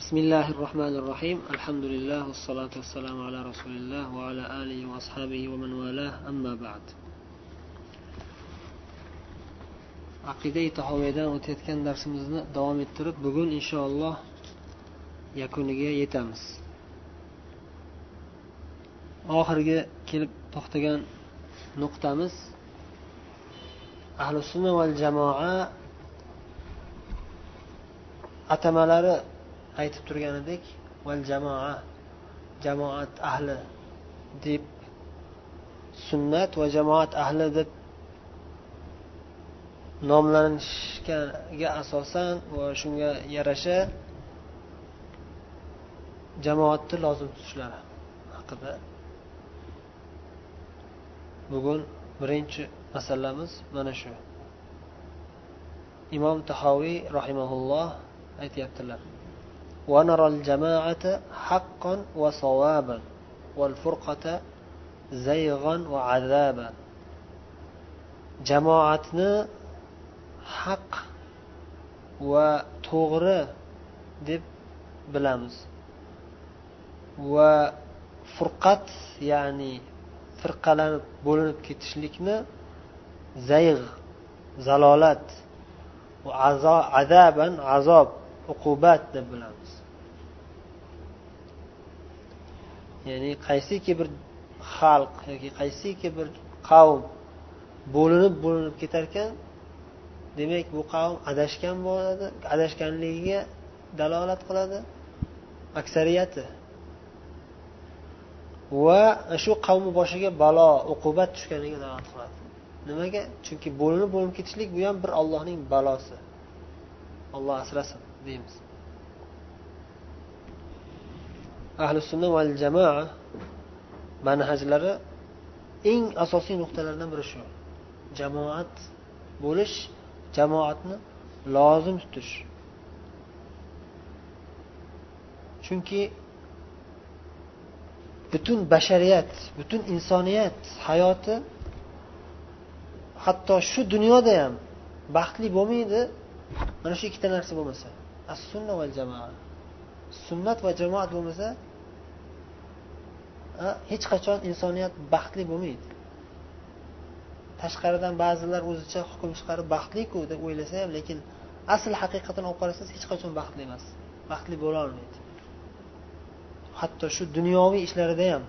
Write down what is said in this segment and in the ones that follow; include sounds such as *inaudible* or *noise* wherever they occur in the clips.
بسم الله الرحمن الرحيم الحمد لله والصلاة والسلام على رسول الله وعلى آله وأصحابه ومن والاه أما بعد aqida tahoviyadan o'tayotgan darsimizni davom ettirib bugun inshaalloh yakuniga yetamiz oxirgi kelib to'xtagan nuqtamiz ahli sunna val jamoa atamalari aytib turgan edik val jamoa jamoat ahli deb sunnat va jamoat ahli deb nomlanishga asosan va shunga yarasha jamoatni lozim tutishlari haqida bugun birinchi masalamiz mana shu. Imom tahoviy rahimaulloh aytyaptilar. ونرى الجماعة حقا وصوابا والفرقة زيغا وعذابا jamoatni haq va to'g'ri deb bilamiz va furqat ya'ni firqalanib bo'linib ketishlikni zayg zalolat azaban azob uqubat deb bilamiz ya'ni qaysiki bir xalq yoki qaysiki bir qavm bo'linib bo'linib ketarkan demak bu qavm adashgan bo'ladi adashganligiga dalolat qiladi aksariyati. Va shu qavmni boshiga balo uqubat tushganiga dalolat qiladi. Nimaga? Chunki bo'linib bo'linib ketishlik bu ham bir ollohning balosi. Olloh asrasin deymiz. Ahli sunna val jamoa manhajlari eng asosiy nuqtalardan biri shu. Jamoat bo'lish jamoatni lozim tutish. Chunki butun bashariyat butun insoniyat hayoti hatto shu dunyoda ham baxtli bo'lmaydi. Mana shu ikkita narsa bo'lmasa as sunna va jamoa sunnat va jamoat bo'lmasa hech qachon insoniyat baxtli bo'lmaydi. Tashqaridan ba'zilar o'zicha hukm chiqarib baxtliku deb o'ylasa ham lekin asl haqiqatini olib qarasangiz hech qachon baxtli emas. Baxtli bo'lolmaydi hatto shu dunyoviy ishlarida ham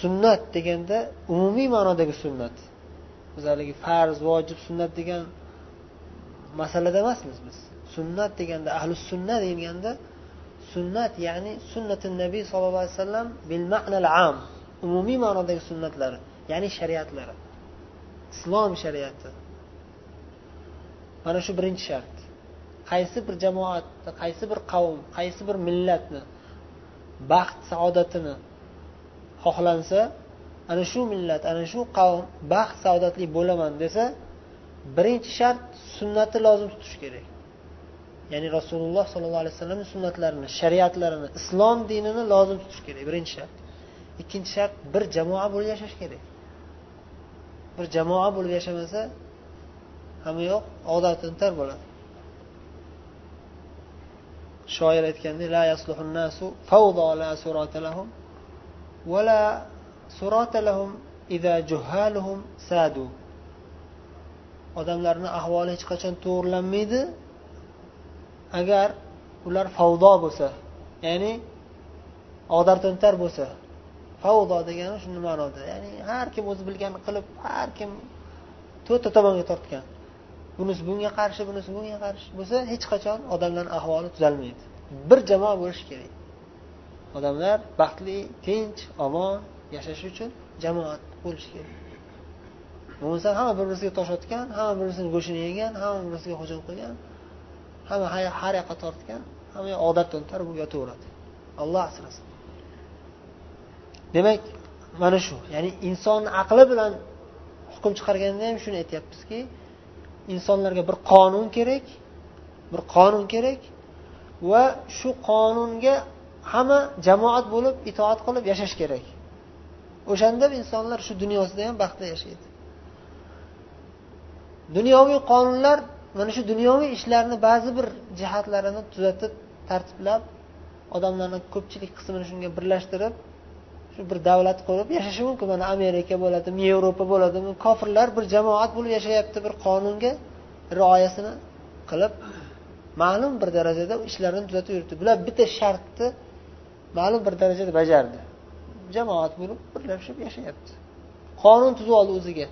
sunnat deganda umumiy ma'nodagi sunnat. Biz haligi farz vojib sunnat degan masalada emasmiz biz. Sunnat deganda ahli sunna deganda sunnat ya'ni sunnatin nabiy sallallohu alayhi vasallam bil ma'nal am umumiy ma'nodagi sunnatlari ya'ni shariatlari islom shariati. Mana shu birinchi shart. Qaysi bir jamoatni qaysi bir qavm qaysi bir millatni baxt saodatini xohlansa ana shu millat ana shu qavm baxt saodatli bo'laman desa birinchi shart sunnatni lozim tutish kerak. Ya'ni rasululloh sollallohu alayhi vasallam sunnatlarini shariatlarini islom dinini lozim tutish kerak. Birinchi shart. Ikkinchi shart bir jamoa bo'lib yashash kerak. Bir jamoa bo'lib yashamasa hamma yoq odatintar bo'ladi. Shoir aytgandek la yasluhun nasu fawda la surata lahum va la surata lahum idza juhaluhum sadu. Odamlarni ahvoli hech qachon to'g'irlanmaydi agar ular favdo bo'lsa ya'ni odarto'ntar bo'lsa favdo degani shuni ma'noda ya'ni har kim o'zi bilganini qilib har kim to'rtta tomonga tortgan. Bunisi bunga qarshi bunisi bunga qarshi bo'lsa hech qachon odamlarni ahvoli tuzalmaydi. Bir jamoa bo'lishi kerak. Odamlar baxtli tinch omon yashash uchun jamoat bo'lishi kerak. Bo'lmasa hamma bir birisiga tosh otgan hamma bir birisini go'shtini yegan hamma bir birisiga hujum qilgan hamma har yoqqa tortgan hamma odat o'ntar bu yotaveradi. Alloh asrasin. Demak mana shu ya'ni insonni aqli bilan hukm chiqarganda ham shuni aytyapmizki insonlarga bir qonun kerak bir qonun kerak va shu qonunga hamma jamoat bo'lib itoat qilib yashash kerak. O'shanda insonlar shu dunyosida ham baxtli yashaydi. Dunyoviy qonunlar mana shu dunyoviy ishlarni ba'zi bir jihatlarini tuzatib tartiblab odamlarni ko'pchilik qismini shunga birlashtirib shu bir davlat qurib yashashi mumkin. Mana amerika bo'ladimi yevropa bo'ladimi kofirlar bir jamoat bo'lib yashayapti bir qonunga rioyasini qilib ma'lum bir darajada ishlarini tuzatib yuribdi. Bular bitta shartni ma'lum bir darajada bajardi. Jamoat bo'lib birlashib yashayapti. Qonun tuzib oldi o'ziga.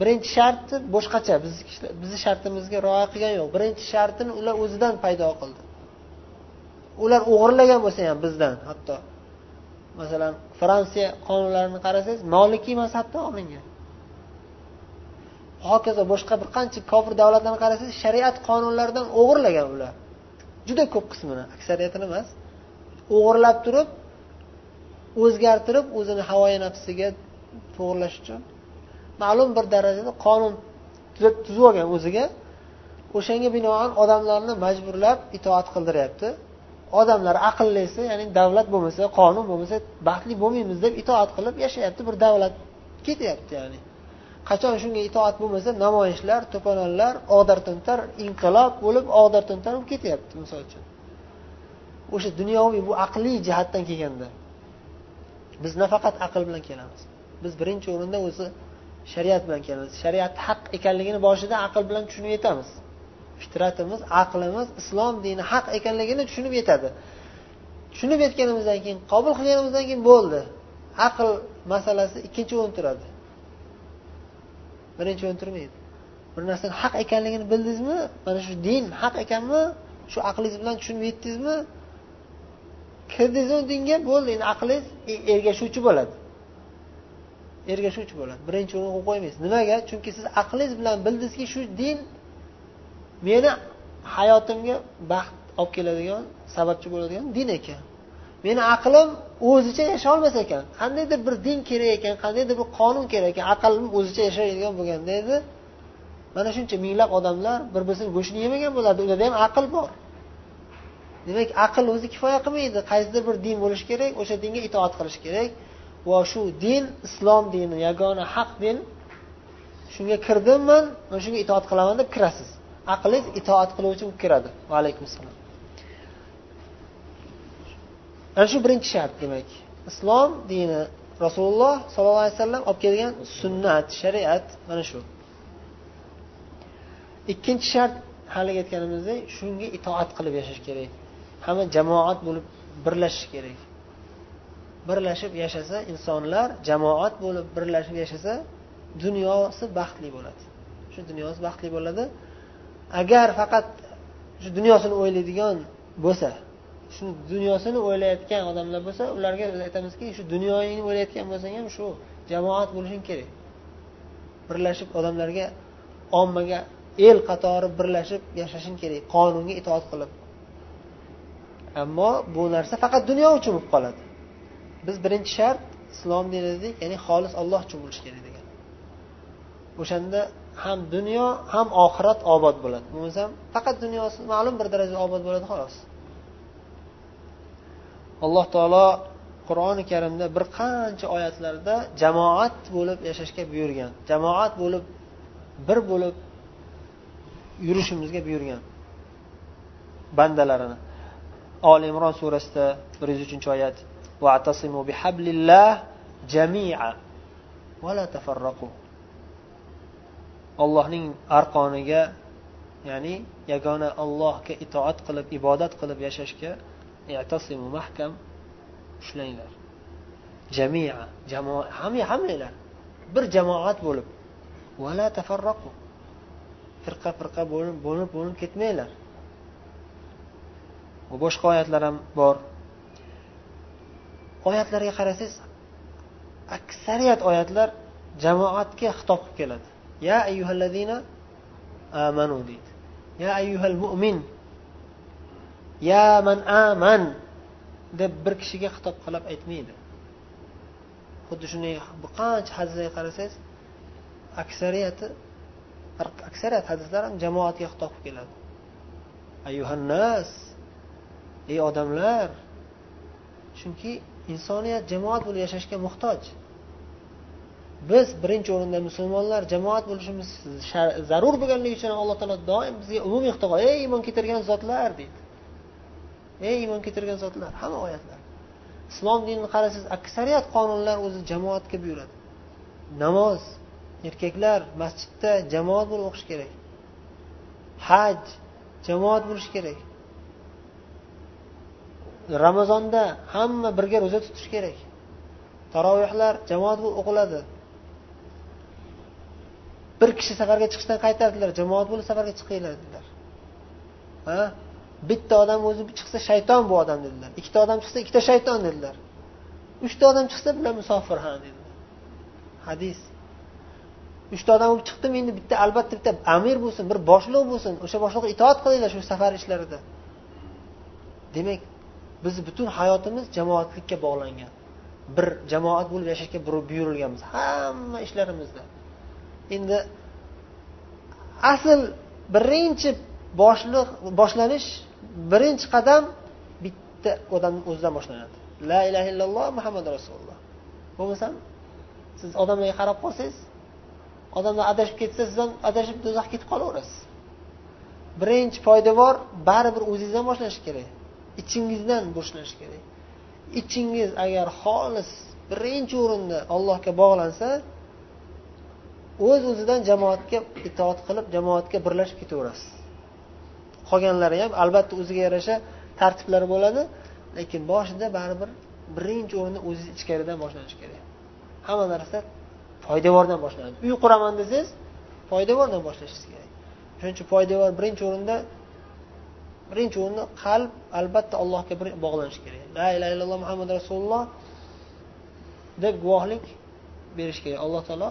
Birinchi sharti boshqacha. Bizni shartimizga rioya qilgani yo'q. Birinchi shartini ular o'zidan paydo qildi. Ular o'g'irlagan bo'lsa ham bizdan hatto. Masalan fransiya qonunlarini qarasangiz molikiy mazhabdan olingan. Hokazo boshqa bir qancha kofir davlatlarni qarasangiz shariat qonunlaridan o'g'irlagan ular. Juda ko'p qismini aksariyatini emas. O'g'irlab turib o'zgartirib o'zini havoyi nafsiga to'g'irlash uchun ma'lum bir darajada qonun tuzib olgan o'ziga. O'shanga binoan odamlarni majburlab itoat qildiryapti. Odamlar aqllisi ya'ni davlat bo'lmasa qonun bo'lmasa baxtli bo'lmaymiz deb itoat qilib yashayapti bir davlat ketyapti ya'ni. Qachon shunga itoat bo'lmasa namoyishlar to'polonlar og'dar to'ntar inqilob bo'lib og'dar to'ntar bo'lib ketyapti misol uchun. O'sha dunyoviy bu aqliy jihatdan kelganda biz nafaqat aql bilan kelamiz. Biz birinchi o'rinda o'zi shariat bilan kelamiz. Shariat haq ekanligini boshida aql bilan tushunib yetamiz. Fitratimiz aqlimiz islom dini haq ekanligini tushunib yetadi. Tushunib yetganimizdan keyin qabul qilganimizdan keyin bo'ldi. Aql masalasi ikkinchi o'rin turadi birinchi o'rin turmaydi bir narsani haq ekanligini bildingizmi? Mana shu din haq ekanmi? Shu aqlingiz bilan tushunib yetdingizmi? Kirdingizmi? Dinga bo'ldi. Endi aqlingiz e-, ergashuvchi bo'ladi. Ergashuvchi bo'ladi. Birinchi o'ringa qo'yib qo'ymaysiz. Nimaga? Chunki siz aqlingiz bilan bildingizki shu din meni hayotimga baxt olib keladigan sababchi bo'ladigan din ekan. Meni aqlim o'zicha yasholmas ekan. Qandaydir bir din kerak ekan qandaydir bir qonun kerak ekan aqlim o'zicha yashaydigan bo'lganda edi mana shuncha minglab odamlar bir birini go'shtini yemagan bo'ladi. Ularda ham aql bor. Demak aql o'zi kifoya qilmaydi. Qaysidir bir din bo'lishi kerak o'sha dinga itoat qilish kerak. Va shu din islom dini yagona haq din shunga kirdim va mana shunga itoat qilaman deb kirasiz. Aqlingiz itoat qiluvchi bo'lib kiradi. Vaalaykum assalom ana shu birinchi shart demak. Islom dini rasululloh sollallohu alayhi vasallam olib kelgan sunnat shariat mana shu. Ikkinchi shart haligi aytganimizdek shunga itoat qilib yashash kerak. Hamma jamoat bo'lib birlashish kerak. Birlashib yashasa insonlar jamoat bo'lib birlashib yashasa dunyosi baxtli bo'ladi. Shu dunyosi baxtli bo'ladi. Agar faqat shu dunyosini o'ylaydigan bo'lsa shu dunyosini o'ylayotgan odamlar bo'lsa ularga biz aytamizki shu dunyoyingni o'ylayotgan bo'lsang ham shu jamoat bo'lishing kerak. Birlashib odamlarga ommaga el qatori birlashib yashashing kerak qonunga itoat qilib. Ammo bu narsa faqat dunyo uchun bo'lib qoladi. Biz birinchi shart islom dini dedik ya'ni xolis olloh uchun bo'lishi kerak degan. O'shanda ham dunyo ham oxirat obod bo'ladi. Bo'lmasam faqat dunyosi ma'lum bir darajada obod bo'ladi xolos. Alloh taolo qur'oni karimda bir qancha oyatlarda jamoat bo'lib yashashga buyurgan jamoat bo'lib bir bo'lib yurishimizga buyurgan bandalarini. Oli imron surasida bir yuz uchinchi oyat ollohning arqoniga ya'ni yagona allohga itoat qilib ibodat qilib yashashga mahkam ushlanglar. Jamia jamoa hammanglar bir jamoat bo'lib vala tafarraqu. Firqa firqa bo'lib bo'lib bo'lib ketmanglar. Boshqa oyatlar ham bor. Oyatlarga qarasangiz aksariyat oyatlar jamoatga xitob qilib keladi. Ya ayyuhallazina amanu deydi. Ya ayyuhal mu'min. Ya man aman deb bir kishiga xitob qilib aytmaydi. Xuddi shunday bir qancha hadislarga qarasangiz aksariyati aksariyat hadislar ham jamoatga xitob qilib keladi. Ayyuhannas ey odamlar chunki insoniyat jamoat bo'lib yashashga muhtoj. Biz birinchi o'rinda musulmonlar jamoat bo'lishimiz zarur bo'lganligi uchun alloh taolo doim bizga umumiy xitob ey iymon keltirgan zotlar deydi. Ey iymon keltirgan zotlar hamma oyatlar. Islom dinini qarasangiz aksariyat qonunlar o'zi jamoatga buyuradi. Namoz erkaklar masjidda jamoat bo'lib o'qish kerak. Haj jamoat bo'lishi kerak. Ramazonda hamma birga ro'za tutish kerak. Tarovehlar jamoat bo'lib o'qiladi. Bir kishi safarga chiqishdan qaytardilar jamoat bo'lib safarga chiqinglar dedilar. Ha? Bitta odam o'zi chiqsa shayton bu odam dedilar. Ikkita odam chiqsa ikkita shayton dedilar. Uchta odam chiqsa bular musofir ha dedilar. Hadis. Uchta odam bo'lib chiqdimi endi bitta albatta bitta amir bo'lsin bir boshliq bo'lsin o'sha boshliqqa itoat qilinglar shu safar ishlarida. Demak biz butun hayotimiz jamoatlikka bog'langan. Bir jamoat bo'lib yashashga buyurilganmiz. Hamma ishlarimizda. Endi asl birinchi boshliq boshlanish birinchi qadam bitta odamni o'zidan boshlanadi. La ilaha illalloh muhammad rasululloh. Bo'lmasam siz odamlarga qarab qolsangiz odamlar adashib ketsa siz ham adashib do'zaxga ketib qolaverasiz. Birinchi poydevor baribir o'zingizdan boshlanishi kerak. Ichingizdan boshlanishi kerak. Ichingiz agar xolis birinchi o'rinda allohga bog'lansa o'z o'zidan jamoatga itoat qilib jamoatga birlashib ketaverasiz. Qolganlari ham albatta o'ziga yarasha tartiblari bo'ladi lekin boshida baribir birinchi o'rinda o'zingiz ichkaridan boshlanishi kerak. Hamma narsa poydevordan boshlanadi. Uy quraman desangiz poydevordan boshlashingiz kerak. Shuning uchun poydevor birinchi o'rinda birinchi o'rinda qalb albatta allohga bog'lanishi kerak. La ilaha illalloh muhammad rasululloh deb guvohlik berish kerak. Alloh taolo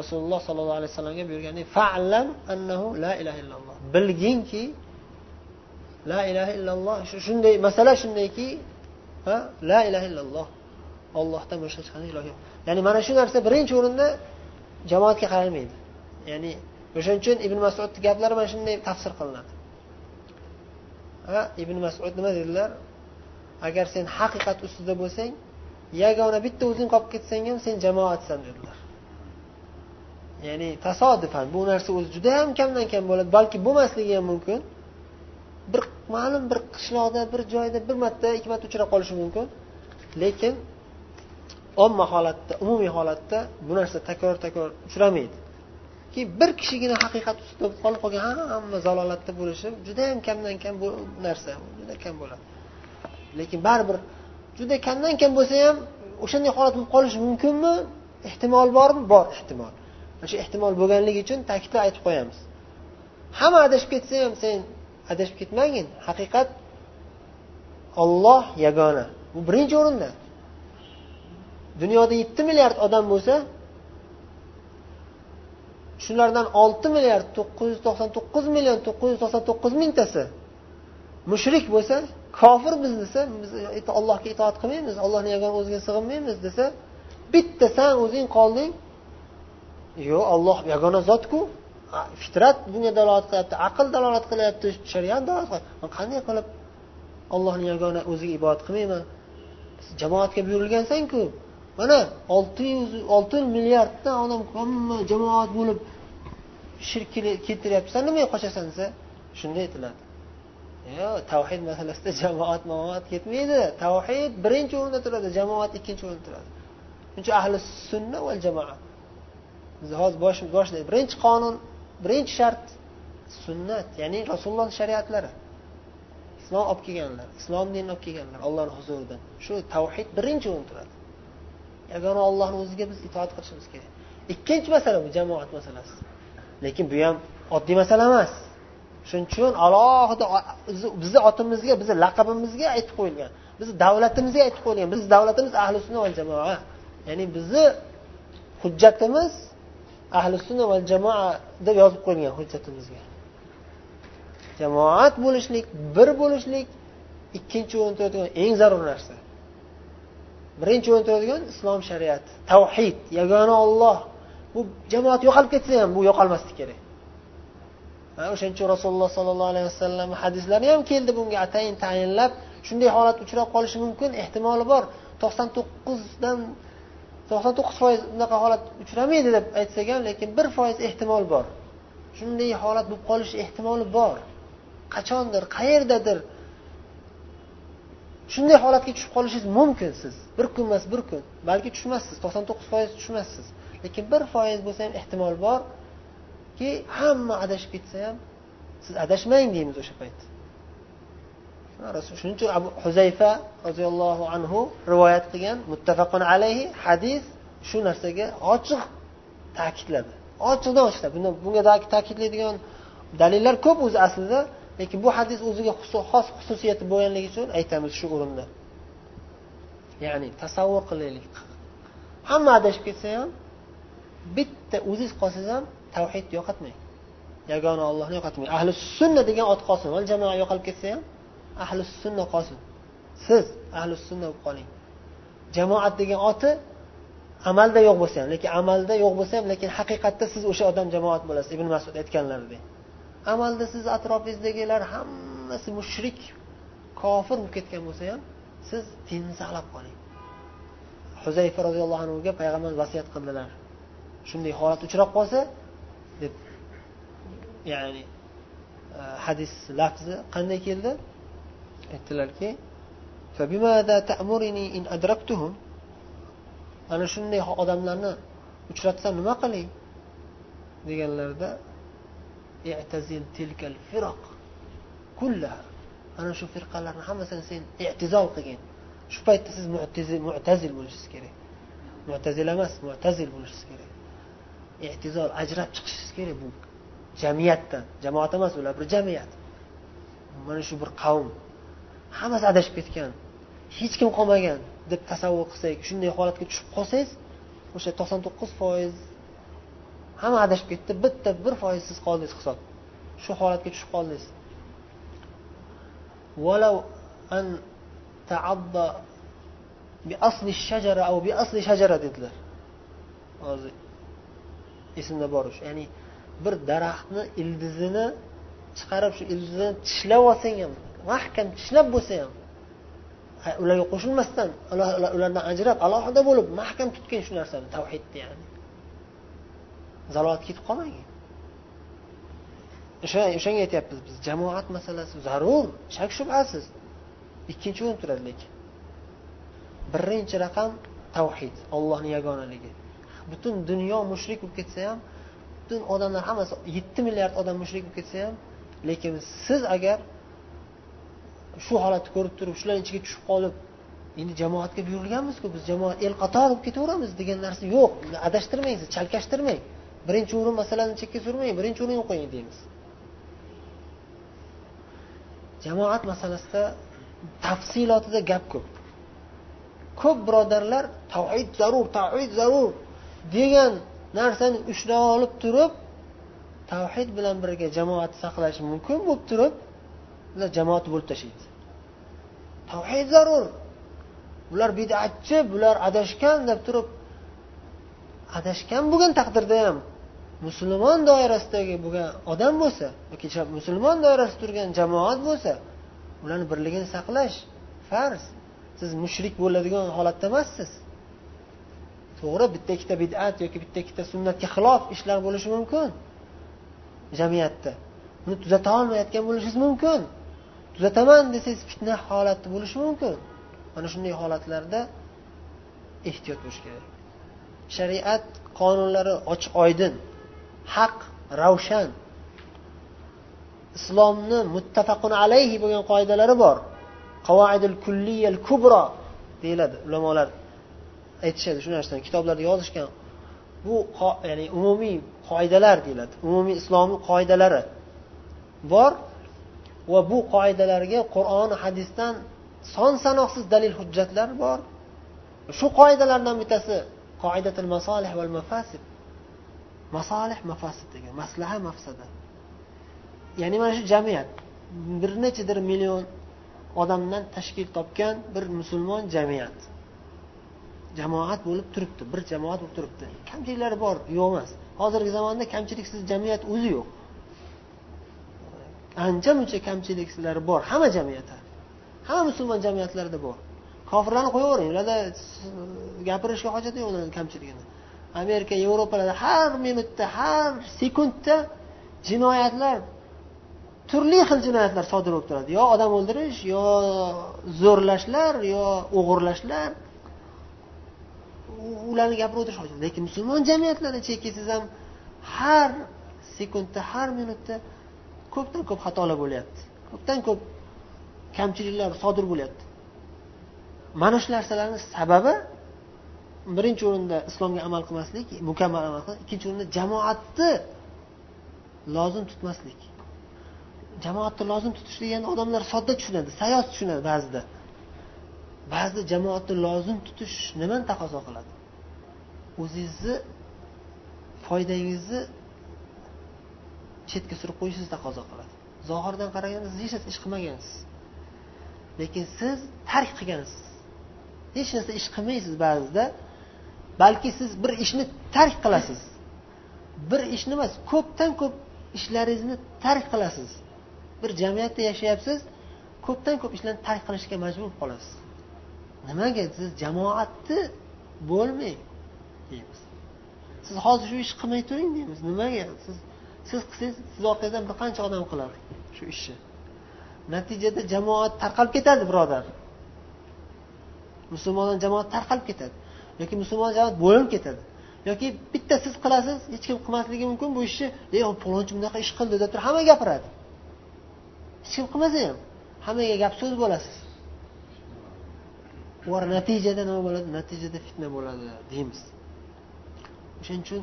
rasululloh sollallohu alayhi vasallamga buyurgandek falam annahu la ilaha illalloh. Bilginki la ilaha illalloh shunday masala shundayki la ilaha illalloh. Ollohdan boshqa hech qanday iloh yo'q. Ya'ni mana shu narsa birinchi o'rinda jamoatga qaralmaydi. Ya'ni o'shaning uchun ibn masudni gaplari mana shunday tafsir qilinadi. Ha ibn masud nima dedilar? Agar sen haqiqat ustida bo'lsang yagona bitta o'zing qolib ketsang ham sen jamoatsan dedilar. Ya'ni tasodifan bu narsa o'zi juda yam kamdan kam bo'ladi balki bo'lmasligi ham mumkin. Bir ma'lum bir qishloqda bir joyda bir marta ikki marta uchrab qolishi mumkin. Lekin omma holatda umumiy holatda bu narsa takror takror uchramaydi. Ki bir kishigina haqiqat ustida qolib qolgan hamma zalolatda bo'lishi judayam kamdan kam bu narsa juda kam bo'ladi. Lekin baribir juda kamdan kam bo'lsa ham o'shanday holat bo'lib qolishi mumkinmi? Ehtimol bormi? Bor ehtimol. Mana shu ehtimol bo'lganligi uchun ta'kidlab aytib qo'yamiz. Hamma adashib ketsa ham sen adashib ketmagin haqiqat olloh yagona. Bu birinchi o'rinda. Dunyoda yetti milliard odam bo'lsa shulardan olti milliard to'qqiz yuz to'qson to'qqiz million to'qqiz yuz to'qson to'qqiz mingtasi mushrik bo'lsa kofir biz desa biz allohga itoat qilmaymiz allohni yagona o'ziga sig'inmaymiz desa bitta san o'zing qolding. Yo'q olloh yagona zotku. Fitrat bunga dalolat qilyapti aql dalolat qilyapti shariat dalolat qilyapti qanday qilib ollohni yagona o'ziga ibodat qilmayman? Jamoatga buyurilgansanku mana olti yuz olti milliarddan odam hamma jamoat bo'lib shirk keltiryapsan nimaga qochasan desa shunday aytiladi. Yo'q tavhid masalasida *laughs* jamoat mamoat ketmaydi. Tavhid birinchi o'rinda turadi jamoat ikkinchi o'rinda turadi. Shuning uchun ahli sunna va jamoa. Hozir bosh boshida birinchi qonun birinchi shart sunnat ya'ni rasululloh shariatlari. Islom olib kelganlar islom dinini olib kelganlar ollohni huzuridan. Shu tavhid birinchi o'rinda turadi. Yagona ollohni o'ziga biz itoat qilishimiz kerak. Ikkinchi masala bu jamoat masalasi. Lekin bu ham oddiy masala emas. Shuning uchun alohida bizni otimizga bizni laqabimizga aytib qo'yilgan bizni davlatimizga aytib qo'yilgan bizni davlatimiz ahli sunna va jamoa. Ya'ni bizni hujjatimiz ahli sunna va jamoa deb yozib qo'yilgan hujjatimizga. Jamoat bo'lishlik bir bo'lishlik ikkinchi o'rinda turadigan eng zarur narsa. Birinchi o'rinda turadigan islom shariati tavhid yagona olloh bu jamoat yo'qolib ketsa ham bu yo'qolmasligi kerak. O'shaning uchun rasululloh sollallohu alayhi vasallam hadislari ham keldi bunga atayin tayinlab. Shunday holat uchrab qolishi mumkin ehtimoli bor. To'qson to'qqizdan to'qson to'qqiz foiz unaqa holat uchramaydi deb aytsak ham lekin bir foiz ehtimol bor. Shunday holat bo'lib qolishi ehtimoli bor. Qachondir qayerdadir. Shunday holatga tushib qolishingiz mumkin siz. Bir kun emas bir kun. Balki tushmassiz to'qson to'qqiz foiz tushmassiz lekin bir foiz bo'lsa ham ehtimol borki hamma adashib ketsa ham siz adashmang deymiz o'sha payt. Shuning uchun abu huzayfa roziyallohu anhu rivoyat qilgan muttafaqun alayhi hadis shu narsaga ochiq ta'kidladi. Ochiqdan ochiqlab bunga ta'kidlaydigan dalillar ko'p o'zi aslida lekin bu hadis o'ziga xos xususiyati bo'lganligi uchun aytamiz shu o'rinda. Ya'ni tasavvur qilaylik. Hamma adashib ketsa ham bitta o'ziz qolsangiz ham tavhidni yo'qotmang yagona ollohni yo'qotmang ahli sunna degan ot qolsin val jamoa yo'qolib ketsa ham ahli sunna qolsin. Siz ahli sunna bo'lib qoling. Jamoat degan oti amalda yo'q bo'lsa ham lekin amalda yo'q bo'lsa ham lekin haqiqatda siz o'sha odam jamoat bo'lasiz ibn masud aytganlaridek amalda siz atrofingizdagilar hammasi mushrik kofir bo'lib ketgan bo'lsa ham siz dinni saqlab qoling. Huzayfa roziyallohu anhuga payg'ambar vasiyat qildilar. Shunday holat uchrab qolsa deb ya'ni e, hadis lafzi qanday keldi? Aytdilarki ana shunday odamlarni uchratsam nima qiling? deganlarida tilkal firoq kullaha. Ana shu firqalarni hammasini sen e'tizol qilgin. Shu paytda siz mu'tazil bo'lishingiz kerak. Mu'tazil emas mu'tazil bo'lishingiz kerak. E'tizol ajrab chiqishingiz kerak bu jamiyatdan. Jamoat emas ular bir jamiyat. Mana shu bir qavm. Hammasi adashib ketgan. Hech kim qolmagan deb tasavvur qilsak shunday holatga tushib qolsangiz o'sha to'qson to'qqiz foiz hamma adashib ketdi. Bitta bir foiz siz qoldingiz hisob. Shu holatga tushib qoldingiz. ولو أن تعض بأصل الشجرة أو بأصل شجرة dedilar hozir esimda bor o'sha ya'ni bir daraxtni ildizini chiqarib shu ildizini tishlab olsang ham mahkam tishlab bo'lsa ham ularga qo'shilmasdan ulardan ajrab alohida bo'lib mahkam tutgin shu narsani tavhidni ya'ni zalolatga ketib qolmagin o'shanga aytyapmiz biz jamoat masalasi zarur shak shubhasiz. Ikkinchi o'rin turadi lekin. Birinchi raqam tavhid ollohni yagonaligi. Butun dunyo mushrik bo'lib ketsa ham butun odamlar hammasi yetti milliard odam mushrik bo'lib ketsa ham lekin siz agar shu holatni ko'rib turib shularni ichiga tushib qolib endi jamoatga buyurilganmizku biz jamoat el qator bo'lib ketaveramiz degan narsa yo'q. Adashtirmang siz chalkashtirmang. Birinchi o'rin masalani chekka surmang birinchi o'ringa qo'ying deymiz. Jamoat masalasida tafsilotida gap ko'p. Ko'p birodarlar tavhid zarur tavhid zarur degan narsani ushlab olib turib tavhid bilan birga jamoat saqlash mumkin bo'lib turib ular jamoat bo'lib tashlaydi. Tavhid zarur. Bular bidatchi bular adashgan deb turib adashgan bo'lgan taqdirda ham musulmon doirasidagi bo'lgan odam bo'lsa yoki musulmon doirasida turgan jamoat bo'lsa ularni birligini saqlash farz. Siz mushrik bo'ladigan holatda emassiz. To'g'ri bitta ikkita bidat yoki bitta ikkita sunnatga xilof ishlar bo'lishi mumkin jamiyatda. Uni tuzata olmayotgan bo'lishingiz mumkin. Tuzataman desangiz fitna holati bo'lishi mumkin. Mana shunday holatlarda ehtiyot bo'lish kerak. Shariat qonunlari ochiq oydin haq ravshan islomni muttafaqun alayhi bo'lgan qoidalari bor. Qavoidil kulliyal kubro deyiladi ulamolar aytishadi shu narsani kitoblarda yozishgan. Bu ya'ni umumiy qoidalar deyiladi umumiy islomiy qoidalari bor va bu qoidalarga qur'on hadisdan son sanoqsiz dalil hujjatlar bor. Shu qoidalardan bittasi qoidatul masolih val mafasid. Masolih mafasid degan maslaha mafsada. Ya'ni mana shu jamiyat bir nechadir million odamdan tashkil topgan bir musulmon jamiyat. Jamoat bo'lib turibdi bir jamoat bo'lib turibdi. Kamchiliklari bor yo'q emas. Hozirgi zamonda kamchiliksiz jamiyat o'zi yo'q. Ancha muncha kamchiliklari bor hamma jamiyatda. Hamma musulmon jamiyatlarida bor. Kofirlarni qo'yavering ularda gapirishga hojati yo'q ularni kamchiligini. Amerika yevropalarda har minutda har sekundda jinoyatlar turli xil jinoyatlar sodir bo'lib turadi. Yo odam o'ldirish yo zo'rlashlar yo o'g'irlashlar. Ularni gapirib o'tirish hojat lekin musulmon jamiyatlarni kelsangiz ham har sekundda har minutda ko'pdan ko'p xatolar bo'lyapti. Ko'pdan ko'p kamchiliklar sodir bo'lyapti. Mana shu narsalarni sababi birinchi o'rinda islomga amal qilmaslik mukammal amal qilmaslik ikkinchi o'rinda jamoatni lozim tutmaslik. Jamoatni lozim tutish degani odamlar sodda tushunadi sayoz tushunadi ba'zida. Ba'zida jamoatni lozim tutish nimani taqozo qiladi? O'zingizni foydangizni chetga surib qo'yishingizni taqozo qiladi. Zohirdan qaraganda siz hech narsa ish qilmagansiz. Lekin siz tark qilgansiz. Hech narsa ish qilmaysiz ba'zida. Balki siz bir ishni tark qilasiz. Bir ishni emas ko'pdan ko'p ishlaringizni tark qilasiz. Bir jamiyatda yashayapsiz ko'pdan ko'p ishlarni tark qilishga majbur qolasiz. Nimaga? Siz jamoatni bo'lmang deymiz. Siz hozir shu ishni qilmay turing deymiz. Nimaga? Siz siz qilsangiz siz orqangizdan bir qancha odam qiladi shu ishni. Natijada jamoat tarqalib ketadi birodar. Musulmonlar jamoat tarqalib ketadi. Yoki musulmon jamoat bo'linib ketadi. Yoki bitta siz qilasiz hech kim qilmasligi mumkin bu ishni ey palonchi bunaqa ish qildi deb turib hamma gapiradi. Hech kim qilmasa ham. Hammaga gap so'z bo'lasiz. Ular natijada nima bo'ladi? Natijada fitna bo'ladi deymiz. O'shaning uchun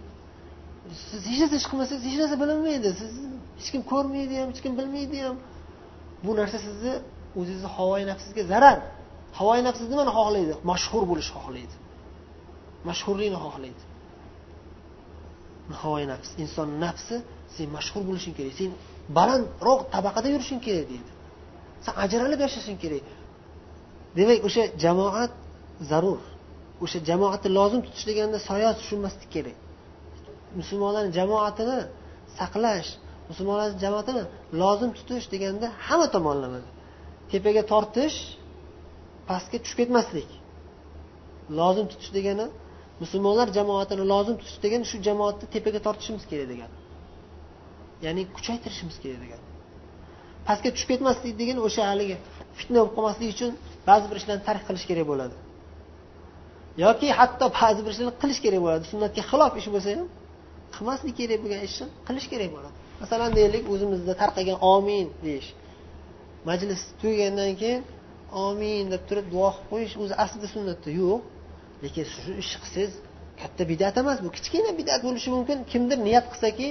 siz hech narsa ish qilmasangiz hech narsa bilinmaydi. Siz hech kim ko'rmaydi ham hech kim bilmaydi ham. Bu narsa sizni o'zingizni havoyi nafsingizga zarar. Havoyi nafsiz nimani xohlaydi? Mashhur bo'lishni xohlaydi. Mashhurlikni xohlaydi nihoya nafs. Inson nafsi sen mashhur bo'lishing kerak. Sen balandroq tabaqada yurishing kerak deydi. San ajralib yashashing kerak. Demak o'sha jamoat zarur. O'sha jamoatni lozim tutish deganda soya tushunmaslik kerak. Musulmonlarni jamoatini saqlash musulmonlarni jamoatini lozim tutish deganda hamma tomonlama tepaga tortish pastga tushib ketmaslik. Lozim tutish degani musulmonlar jamoatini lozim tutish degani shu jamoatni tepaga tortishimiz kerak degani ya'ni kuchaytirishimiz kerak degani pastga tushib ketmaslik degani o'sha haligi fitna bo'lib qolmaslik uchun ba'zi bir ishlarni tark qilish kerak bo'ladi. Yoki hatto ba'zi bir ishlarni qilish kerak bo'ladi. Sunnatga xilof ish bo'lsa ham qilmaslik kerak bo'lgan ishni qilish kerak bo'ladi. Masalan deylik o'zimizda tarqagan omin deyish. Majlis tugagandan keyin omin deb turib duo qilib qo'yish o'zi aslida sunnatda yo'q. Lekin shu ish qilsangiz katta bidat emas bu kichkina bidat bo'lishi mumkin. Kimdir niyat qilsaki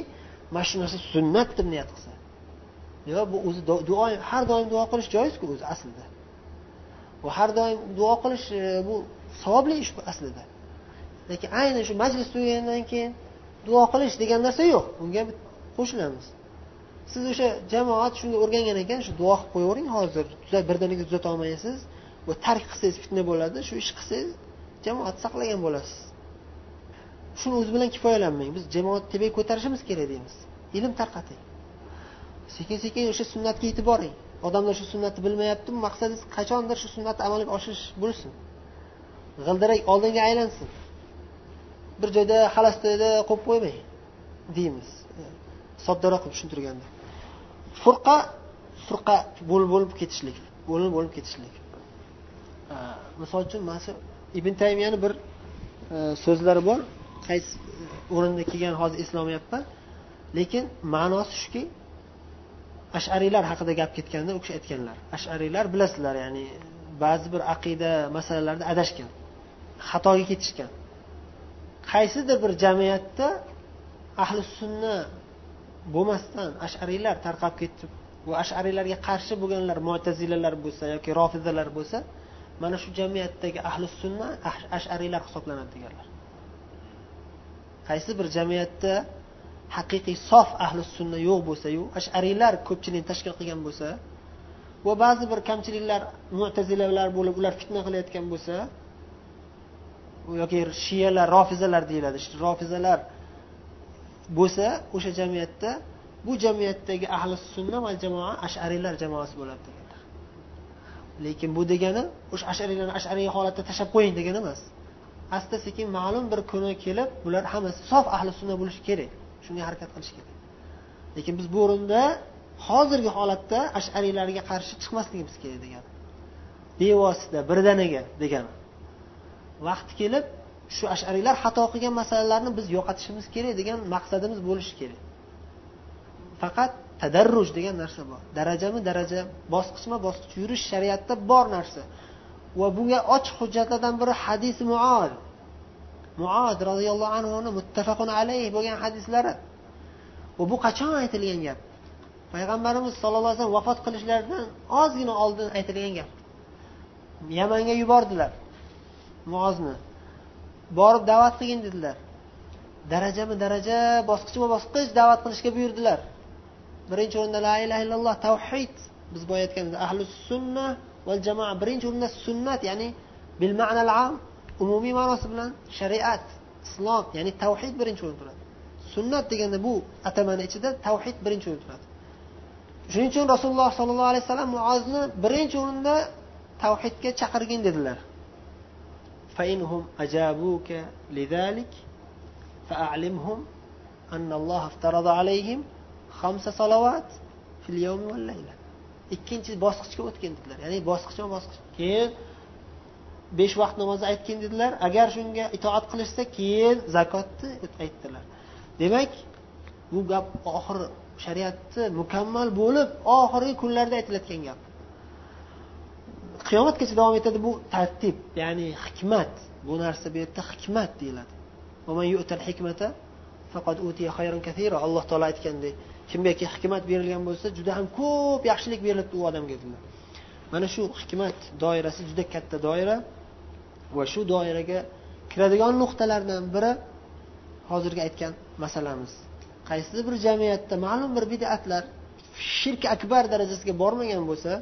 mana shu narsa sunnat deb niyat qilsa. Yo bu o'zi duo har doim duo qilish joizku o'zi aslida. Bu har doim duo qilish e, bu savobli ish bu aslida. Lekin ayni shu majlis tugagandan keyin duo qilish degan narsa yo'q. Unga qo'shilamiz. Siz o'sha jamoat shunga o'rgangan ekan shu duo qilib qo'yavering hozir birdaniga tuzata olmaysiz. Bu tark qilsangiz fitna bo'ladi shu ish qilsangiz jamoat saqlagan bo'lasiz. Shuni o'zi bilan kifoyalanmang. Biz jamoat tepaga ko'tarishimiz kerak deymiz. Ilm tarqating. Sekin sekin o'sha sunnatga yetib boring odamlar shu sunnatni bilmayaptimi? Maqsadingiz qachondir shu sunnatni amalga oshirish bo'lsin. G'ildirak oldinga aylansin. Bir joyda xalas joyda qo'yib qo'ymang deymiz. Soddaroq qilib tushuntirganda. Furqa furqa bo'lib bo'lib ketishlik. Bo'lib bo'lib ketishlik. Misol uchun mana shu ibn taymiyani bir e, so'zlari bor. Qaysi e, o'rinda kelgan hozir eslolmayapman lekin ma'nosi shuki ashariylar haqida gap ketganda u kishi aytganlar. Ashariylar bilasizlar ya'ni ba'zi bir aqida masalalarda adashgan xatoga ketishgan. Qaysidir bir jamiyatda ahli sunna bo'lmasdan ashariylar tarqab ketib va ashariylarga qarshi bo'lganlar mo'tazilalar bo'lsa yoki rofizalar bo'lsa mana shu jamiyatdagi ahli sunna ashariylar hisoblanadi deganlar. Qaysi bir jamiyatda haqiqiy sof ahli sunna yo'q bo'lsayu ashariylar ko'pchilikni tashkil qilgan bo'lsa va ba'zi bir kamchiliklar mutazilalar bo'lib ular fitna qilayotgan bo'lsa yoki shiyalar rofizalar deyiladi. Rofizalar bo'lsa o'sha jamiyatda bu jamiyatdagi ahli sunna va jamoa ashariylar jamoasi bo'ladi. Lekin bu degani o'sha ashariylarni ashariy holatda tashlab qo'ying degani emas. Asta sekin ma'lum bir kuni kelib bular hammasi sof ahli sunna bo'lishi kerak. Shunga harakat qilish kerak. Lekin biz bu o'rinda hozirgi holatda ashariylarga qarshi chiqmasligimiz kerak degan bevosita birdaniga degani. Vaqti kelib shu ashariylar xato qilgan masalalarni biz yo'qotishimiz kerak degan maqsadimiz bo'lishi kerak. Faqat tadarruj degan narsa bor. Darajama daraja bosqichma bosqich yurish shariatda bor narsa. Va bunga ochiq hujjatlardan biri hadis muod muod roziyallohu anhuni muttafaqun alayh bo'lgan hadislari. Va bu qachon aytilgan gap? Payg'ambarimiz sallallohu alayhi vasallam vafot qilishlaridan ozgina oldin aytilgan gap. Yamanga yubordilar muozni. Borib da'vat qilgin dedilar. Darajama daraja bosqichma bosqich da'vat qilishga buyurdilar. birinchi o'rinda la ilaha illalloh tavhid biz boya aytganimiz ahli sunna val jamoa birinchi o'rinda sunnat ya'ni bil ma'nal am umumiy ma'nosi bilan shariat islom ya'ni tavhid birinchi o'rinda turadi sunnat deganda bu atamani ichida tavhid birinchi o'rinda turadi shuning uchun rasululloh sollallohu alayhi vasallam muozni birinchi o'rinda tavhidga chaqirgin dedilar فإنهم أجابوك لذلك فأعلمهم أن الله افترض عليهم xomsa salovat ikkinchi bosqichga o'tgin dedilar. Ya'ni bosqichma bosqich. Keyin besh vaqt namozni aytgin dedilar. Agar shunga itoat qilishsa keyin zakotni aytdilar. Demak bu gap oxiri shariatni mukammal bo'lib oxirgi kunlarda aytilayotgan gap. Qiyomatgacha davom etadi bu tartib ya'ni hikmat. Bu narsa bu yerda hikmat deyiladi. Alloh taolo aytgandek kimgaki hikmat berilgan bo'lsa juda ham ko'p yaxshilik berilibdi u odamga dedilar mana shu hikmat doirasi juda katta doira va shu doiraga kiradigan nuqtalardan biri hozirgi aytgan masalamiz. Qaysidir bir jamiyatda ma'lum bir bidatlar shirk akbar darajasiga bormagan bo'lsa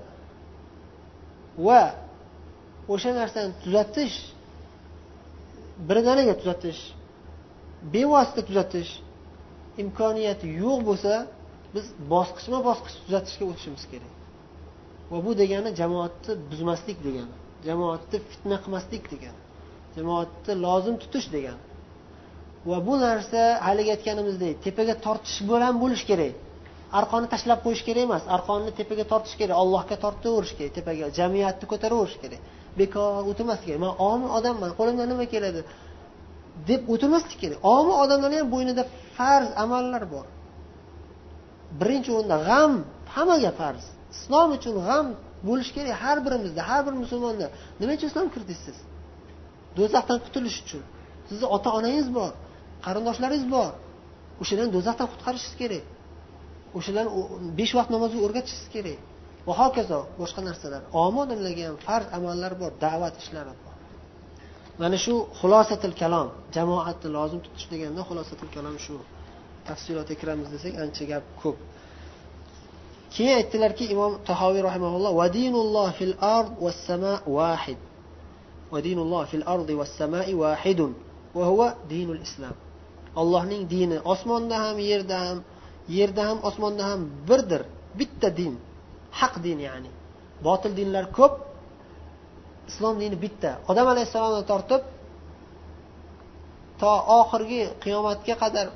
va o'sha narsani tuzatish birdaniga tuzatish bevosita tuzatish imkoniyati yo'q bo'lsa biz bosqichma bosqich tuzatishga o'tishimiz kerak. Va bu degani jamoatni buzmaslik degani jamoatni fitna qilmaslik degani jamoatni lozim tutish degani. Va bu narsa haligi aytganimizdek tepaga tortish bilan bo'lishi kerak. Arqonni tashlab qo'yish kerak emas arqonni tepaga tortish kerak allohga tortaverish kerak tepaga jamiyatni ko'taraverish kerak. Bekor o'tirmaslik kerak. Man omi odamman qo'limdan nima keladi? Deb o'tirmaslik kerak. Omi odamlarni ham bo'ynida farz amallar bor. Birinchi o'rinda g'am hammaga farz. Islom uchun g'am bo'lishi kerak har birimizda har bir musulmonda. Nima uchun islom kirdingiz siz? Do'zaxdan qutulish uchun. Sizni ota onangiz bor qarindoshlaringiz bor. O'shalarni do'zaxdan qutqarishingiz kerak. O'shalarni besh vaqt namozga o'rgatishingiz kerak. Va hokazo boshqa narsalar. Omi odamlarga ham farz amallar bor da'vat ishlari. Mana shu xulosatil kalom jamoatni lozim tutish deganda xulosatil kalom shu. Tafsilotga kiramiz desak ancha gap ko'p. Keyin aytdilarki imom tahoviy rahimaulloh vadinulloh fil ard vas sama vahid vadinulloh fil ardi vas samai vahidun va huwa dinul islom allohning dini osmonda ham yerda ham yerda ham osmonda ham birdir. Bitta din. Haq din ya'ni. Botil dinlar ko'p islom dini bitta. Odam alayhissalomdan tortib to oxirgi qiyomatga qadar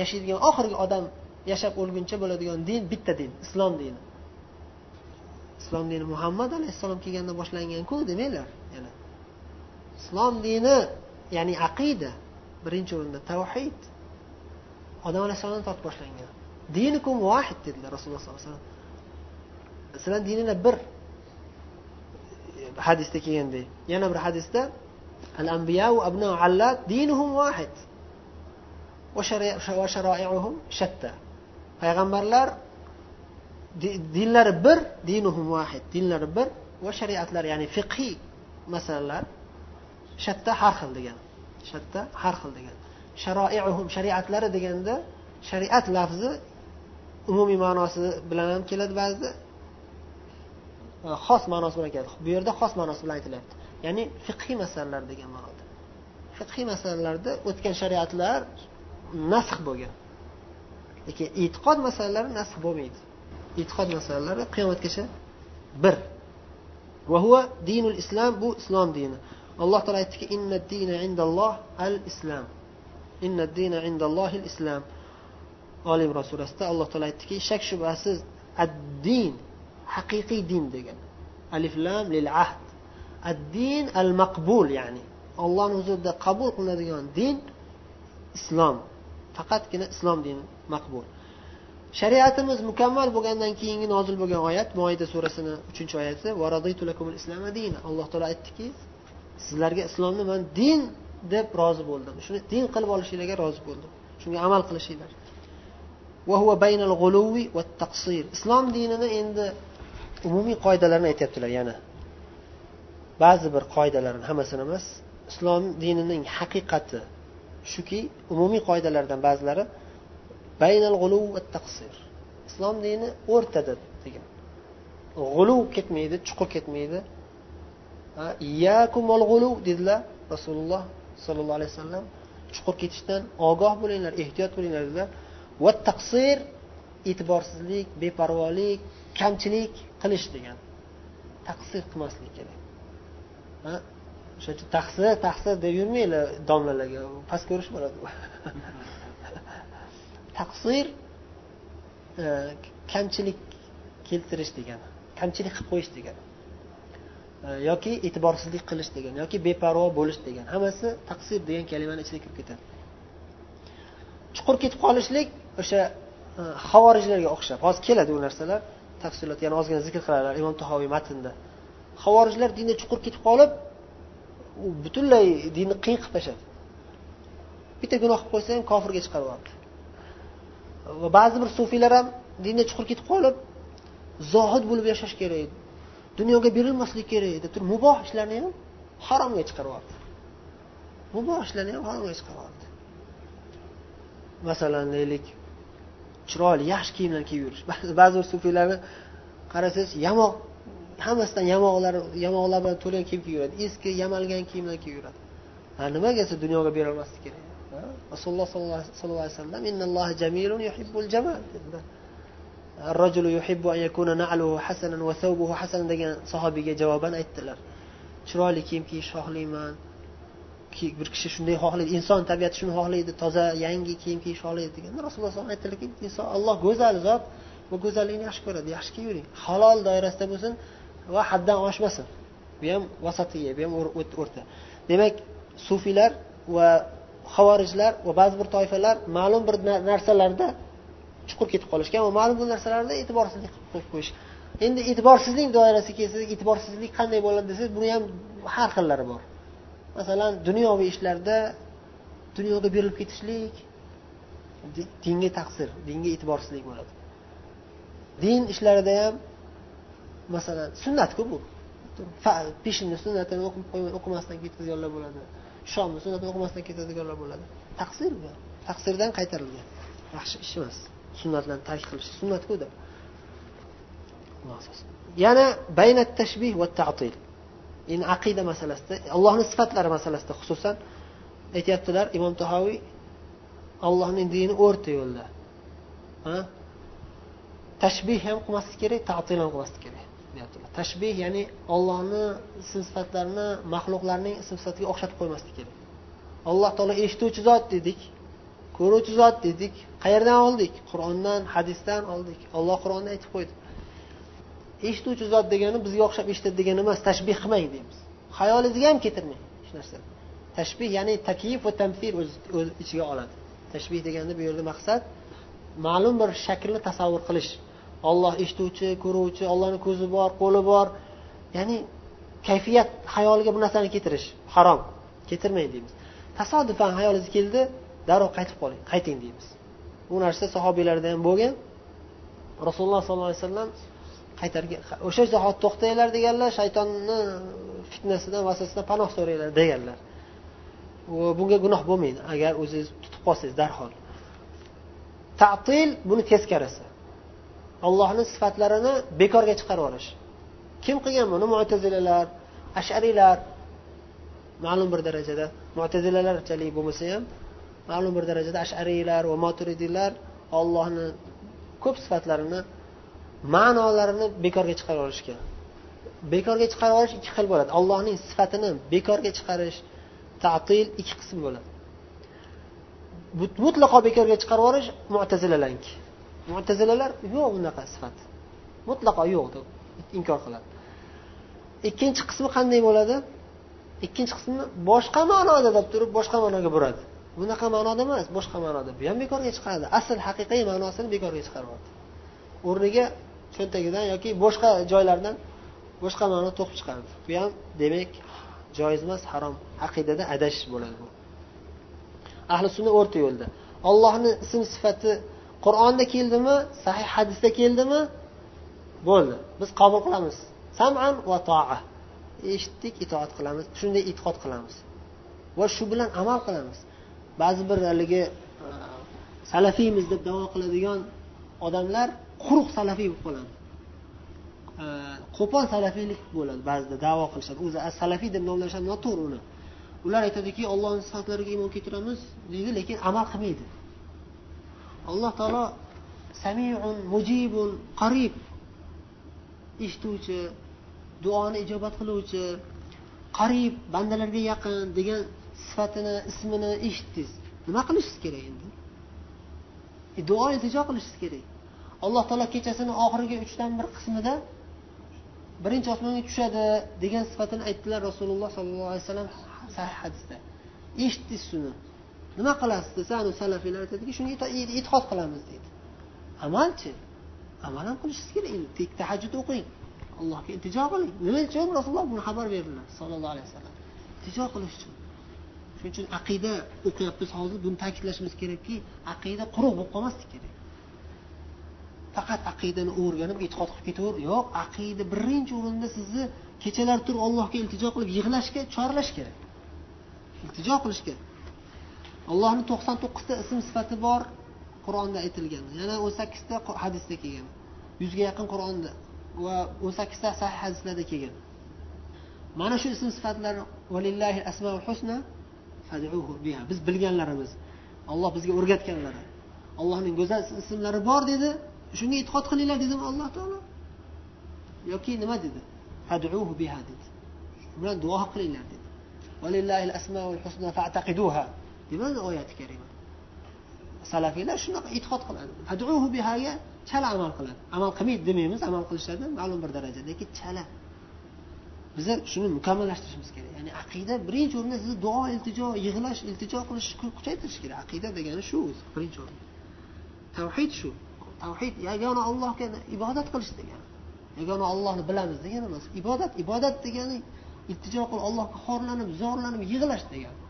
yashaydigan oxirgi odam yashab o'lguncha bo'ladigan din bitta din islom dini. Islom dini muhammad alayhissalom kelganda boshlanganku demanglar yana islom dini ya'ni aqida birinchi o'rinda tavhid. Odam alayhissalomdan tortib boshlangan. Dinikum vahid dedilar rasululloh sollallohu alayhi vasallam. Sizlarni dininglar bir. Hadisda kelgandek. Yana bir hadisda al anbiyau abna allat dinuhum vahid shatta. Payg'ambarlar dinlari bir dinuhum vahid dinlari bir va shariatlari ya'ni fiqhiy masalalar shatta har xil degan. Shatta har xil degan. Sharoiuhum shariatlari deganda shariat lafzi umumiy ma'nosi bilan ham keladi ba'zida. Xos ma'nosi bilan keladi. Bu yerda xos ma'nosi bilan aytilyapti. Ya'ni fiqhiy masalalar degan ma'noda. Fiqhiy masalalarda o'tgan shariatlar nasx bo'lgan. Lekin e'tiqod masalalari nasx bo'lmaydi. E'tiqod masalalari qiyomatgacha bir. Va huva dinul islom bu islom dini. Alloh taolo aytdiki inna dina indalloh al islom inna dina indallohi al islom olim imron surasida alloh taolo aytdiki shak shubhasiz ad din haqiqiy din degan. Alif lam lil ahd. Ad din al maqbul ya'ni. Ollohni huzurida qabul qilinadigan din islom. Faqatgina islom dini maqbul. Shariatimiz mukammal bo'lgandan keyingi nozil bo'lgan oyat moida surasini uchinchi oyati alloh taolo aytdiki sizlarga islomni man din deb rozi bo'ldim. Shuni din qilib olishinglarga rozi bo'ldim. Shunga amal qilishinglar. Islom dinini endi umumiy qoidalarini aytyaptilar yana. Ba'zi bir qoidalarni hammasini emas islom dinining haqiqati shuki umumiy qoidalardan ba'zilari baynal g'uluv va taqsir. Islom dini o'rtada degan. G'uluv ketmaydi chuqur ketmaydi. G'uluv dedilar rasululloh sollallohu alayhi vasallam. Chuqur ketishdan ogoh bo'linglar ehtiyot bo'linglar dedilar. Va taqsir e'tiborsizlik beparvolik kamchilik qilish degan. Taqsir qilmaslik kerak. O'sha uchun taqsir taqsir deb yurmanglar domlalarga. Past ko'rish bo'ladi *laughs* taqsir e, kamchilik keltirish degani kamchilik qilib qo'yish degani e, yoki e'tiborsizlik qilish degani yoki beparvo bo'lish degani hammasi taqsir degan kalimani ichiga kirib ketadi. Chuqur ketib qolishlik o'sha e, xavorijlarga havorijlarga o'xshab. Hozir keladi u narsalar. Tafsilot yana ozgina zikr qiladilar imom tahoviy matnda. Havorijlar dinda chuqur ketib qolib u butunlay dinni qiyin qilib tashladi bitta gunoh qilib qo'ysa ham kofirga chiqarib yubordi va ba'zi bir sufiylar ham dinda chuqur ketib qolib zohid bo'lib yashash kerak dunyoga berilmaslik kerak deb turib muboh ishlarni ham haromga chiqarib yubordi muboh ishlarni ham haromga chiqarib yubordi masalan deylik chiroyli yaxshi kiyimlarni kiyib yurish ba'zi bir sufiylarni qarasangiz yamoq hammasidan yamoqlar yamoqlar bilan to'lgan kiyim kiyib yuradi eski yamalgan kiyimlar kiyib yuradi ha nimaga siz dunyoga berolmaslik kerak rasululloh sollallohu alayhi vasallam innalloha jamilun yuhibbul jamal dedilar الرجل يحب أن يكون نعله حسنا وثوبه حسنا degan sahobiyga javoban aytdilar chiroyli kiyim kiyish xohlayman bir kishi shunday xohlaydi inson tabiati shuni xohlaydi toza yangi kiyim kiyish xohlaydi deganda rasululloh alayhi aytdilarki inson alloh go'zal zot bu go'zallikni yaxshi ko'radi yaxshi kiyavering. Halol doirasida bo'lsin va haddan oshmasin. Bu ham vasatiya bu ham o'rta. Demak sufiylar va havorijlar va ba'zi bir toifalar ma'lum bir narsalarda chuqur ketib qolishgan va ma'lum bir narsalarda e'tiborsizlik qilib qo'yish. Endi e'tiborsizlik doirasiga kelsak e'tiborsizlik qanday bo'ladi desangiz buni ham har xillari bor. Masalan dunyoviy ishlarda dunyoga berilib ketishlik dinga taqsir dinga e'tiborsizlik bo'ladi. Din ishlarida ham masalan sunnatku bu. Peshinni sunnatini o'qimasdan ketadiganlar bo'ladi. Shomni sunnatini o'qimasdan ketadiganlar bo'ladi. Taqsir bu. Taqsirdan qaytarilgan. Yaxshi ish emas. Sunnatlarni tark qilish sunnatku yana baynat tashbih va tatil. Endi aqida masalasida allohni sifatlari masalasida xususan aytyaptilar imom tahoviy allohning dini o'rta yo'lda. Tashbih ham qilmaslik kerak tatil ham qilmaslik kerak deyaptilar. Tashbih ya'ni ollohni ism sifatlarini maxluqlarning ism sifatiga o'xshatib qo'ymaslik kerak. Alloh taolo eshituvchi zot dedik ko'ruvchi zot dedik qayerdan oldik? Qur'ondan hadisdan oldik. Olloh qur'onda aytib qo'ydi. Eshituvchi zot degani bizga o'xshab eshitadi degani emas tashbih qilmang deymiz. Xayolingizga ham keltirmang hech narsa tashbih ya'ni takyif va tamfir o'z ichiga oladi. Tashbih deganda bu yerda maqsad ma'lum bir shaklni tasavvur qilish. Olloh eshituvchi ko'ruvchi ollohni ko'zi bor qo'li bor. Ya'ni kayfiyat xayoliga bu narsani keltirish harom. Keltirmang deymiz. Tasodifan hayolingizga keldi darrov qaytib qoling qayting deymiz. Bu narsa sahobiylarda ham bo'lgan. Rasululloh sollallohu alayhi vasallam qaytargan o'sha zahot to'xtanglar deganlar shaytonni fitnasidan vasvasasidan panoh so'ranglar deganlar. Bunga gunoh bo'lmaydi agar o'zingiz tutib qolsangiz darhol. Tatil buni teskarisi. Allohni sifatlarini bekorga chiqarib yuborish kim qilgan buni? Mo'tazilalar ashariylar. Ma'lum bir darajada mo'tazilalarchalik bo'lmasa ham ma'lum bir darajada ashariylar va moturidiylar ollohni ko'p sifatlarini ma'nolarini bekorga chiqarib yuborishgan bekorga chiqarib yuborish ikki xil bo'ladi. Allohning sifatini bekorga chiqarish tatil ikki qism bo'ladi. Mutlaqo bekorga chiqarib yuborish mutazilalarniki mutazilalar yo'q bunaqa sifat. Mutlaqo yo'q deb inkor qiladi. Ikkinchi qismi qanday bo'ladi? Ikkinchi qismi boshqa ma'noda deb turib boshqa ma'noga buradi bunaqa ma'noda emas boshqa ma'noda. Bu ham bekorga chiqaradi. Asl haqiqiy ma'nosini bekorga chiqaryapti o'rniga cho'ntagidan yoki boshqa joylardan boshqa ma'no to'qib chiqardi. Bu ham demak joiz emas harom. Aqidada adashish bo'ladi bu. Ahli sunna o'rta yo'lda. Ollohni ism sifati qur'onda keldimi sahih hadisda keldimi? Bo'ldi. Biz qabul qilamiz. Saman va toa. Eshitdik itoat qilamiz shunday e'tiqod qilamiz. Va shu bilan amal qilamiz. Ba'zi bir haligi e, salafiymiz deb davo qiladigan odamlar quruq salafiy bo'lib qoladi. Qo'pol salafiylik bo'ladi ba'zida davo qilishadi. O'zi salafiy deb nomlashadi noto'g'ri uni. Ular aytadiki ollohni sifatlariga iymon keltiramiz deydi lekin amal qilmaydi. Alloh taolo samiun mujibun qarib eshituvchi duoni ijobat qiluvchi qarib bandalarga yaqin degan sifatini ismini eshitdingiz. Nima qilishingiz kerak endi? E, Duo iltijo qilishingiz kerak. Alloh taolo kechasini oxirgi uchdan bir qismida birinchi osmonga tushadi degan sifatini aytdilar rasululloh sollallohu alayhi vasallam sahih hadisda. Eshitdingiz shuni. Nima qilasiz desa anu salafiylar aytadiki shunga e-, e'tiqod qilamiz deydi. Amalchi? Amal ham qilishingiz kerak tahajjud o'qing. Allohga iltijo qiling. Nima uchun rasululloh buni xabar berdilar sollallohu alayhi vasallam. Iltijo qilish uchun. Shuning uchun aqida o'qiyapmiz hozir buni ta'kidlashimiz kerakki aqida quruq bo'lib qolmaslik kerak. Faqat aqidani o'rganib e'tiqod qilib ketaver. Yo'q aqida birinchi o'rinda sizni kechalar turib allohga iltijo qilib yig'lashga chorlash kerak. Iltijo qilish kerak. Allohni to'qson to'qqizta ism sifati bor qur'onda aytilgan. Yana o'n sakkizta hadisda kelgan. Yuzga yaqin qur'onda va o'n sakkizta sahih hadislarda kelgan. Mana shu ism sifatlar husna biha biz bilganlarimiz. Olloh bizga o'rgatganlari. Allohning go'zal ismlari bor dedi. Shunga e'tiqod qilinglar dedimi alloh taolo. Yoki nima dedi? Faduhu biha dedi. Shu bilan duo qilinglar dedi. Demadi oyati karima? Salafiylar shunaqa e'tiqod qiladi. Faduhu bihaga chala amal qiladi. Amal qilmaydi demaymiz amal qilishadi ma'lum bir darajada lekin chala. Biza shuni mukammallashtirishimiz kerak. Ya'ni aqida birinchi o'rinda sizni duo iltijo yig'lash iltijo qilish kuchaytirish kerak. Aqida degani shu o'zi birinchi o'rinda. Tavhid shu. Tavhid yagona allohga ibodat qilish degani. Yagona ollohni bilamiz degani emas. Ibodat ibodat degani iltijo qilib allohga xorlanib zorlanib yig'lash degani.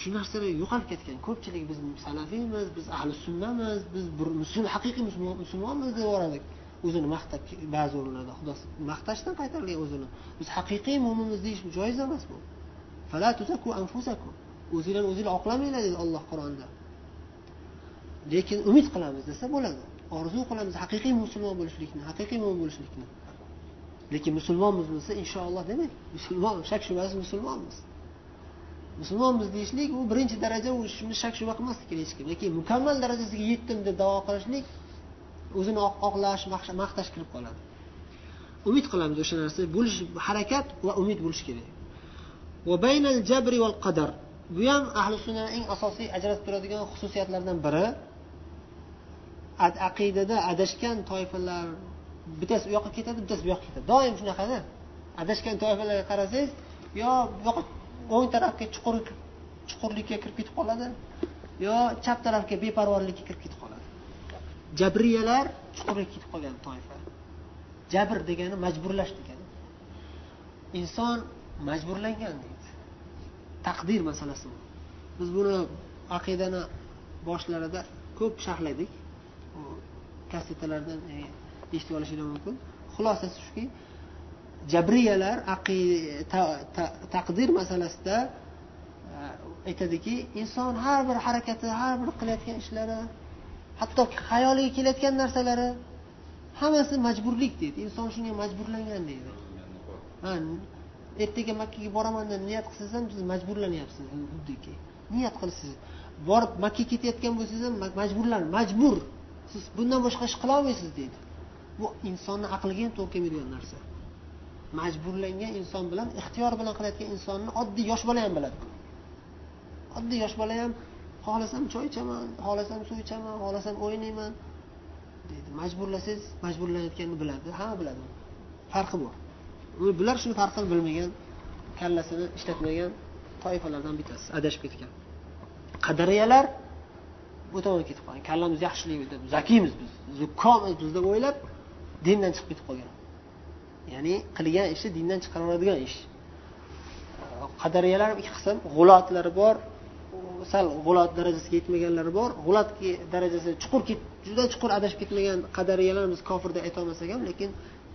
Shu narsalar yo'qolib ketgan ko'pchilik biz salafiymiz biz ahli sunnamiz biz bir musulmon haqiqiy musulmonmiz deb yuboradik o'zini maqtab ba'zi o'rinlarda xudo maqtashdan qaytarilgan o'zini. Biz haqiqiy mo'minmiz deyish joiz emas bu. O'zinglarni o'zinglar oqlamanglar dedi olloh qur'onda. Lekin umid qilamiz desa bo'ladi. Orzu qilamiz haqiqiy musulmon bo'lishlikni haqiqiy mo'min bo'lishlikni. Lekin musulmonmiz desa inshaalloh demak musulmon shak shubhasiz musulmonmiz. Musulmonmiz deyishlik u birinchi daraja u shuni shak shubha qilmaslik kerak hech kim. Lekin mukammal darajasiga yetdim deb davo qilishlik o'zini oqlash maqtash kirib qoladi. Umid qilamiz o'sha narsa bo'lish harakat va umid bo'lishi kerak. Bu ham ahli sunna eng asosiy ajratib turadigan xususiyatlardan biri. Aqidada adashgan toifalar bittasi u yoqqa ketadi bittasi bu yoqqa ketadi. Doim shunaqada. Adashgan toifalarga qarasangiz yo bu yoqqa o'ng tarafga chuqur chuqurlikka kirib ketib qoladi yo chap tarafga beparvorlikka kirib ketib qoladi. Jabriyalar chuqurga ketib qolgan toifa. Jabr degani majburlash degani. Inson majburlangan deydi. Taqdir masalasi bu. Biz buni aqidani boshlarida ko'p sharhladik. Kassetalardan e, eshitib olishinglar mumkin. Xulosasi shuki jabriyalar taqdir masalasida e, aytadiki inson har bir harakati har bir qilayotgan ishlari hatto xayoliga kelayotgan narsalari hammasi majburlik deydi. Inson shunga majburlangan deydi. Ha ertaga makkaga boraman deb niyat qilsangiz ham siz majburlanyapsiz xuddiki niyat qilsiz borib makkaga ketayotgan bo'lsangiz ham majburlan majbur. Siz bundan boshqa ish qilolmaysiz deydi. Bu insonni aqliga ham to'g'ri kelmaydigan narsa. Majburlangan inson bilan ixtiyor bilan qilayotgan insonni oddiy yosh bola ham biladi. Oddiy yosh bola ham xohlasam choy ichaman xohlasam suv ichaman xohlasam o'ynayman deydi. Majburlasangiz majburlanayotganini biladi hamma biladi. Farqi bor. Bular shuni farqini bilmagan kallasini ishlatmagan toifalardan bittasi adashib ketgan. Qadariyalar bu ketib qolgan. Kallamiz yaxshilik deb zakiymiz biz. Zukkomiz biz deb o'ylab dindan chiqib ketib qolgan. Ya'ni qilgan ishi dindan chiqaradigan ish. Qadariyalar ikki qism. G'ulotlari bor sal g'ulot darajasiga yetmaganlari bor. G'ulot darajasi chuqur juda chuqur adashib ketmagan qadariyalar biz kofir deb aytolmasak ham lekin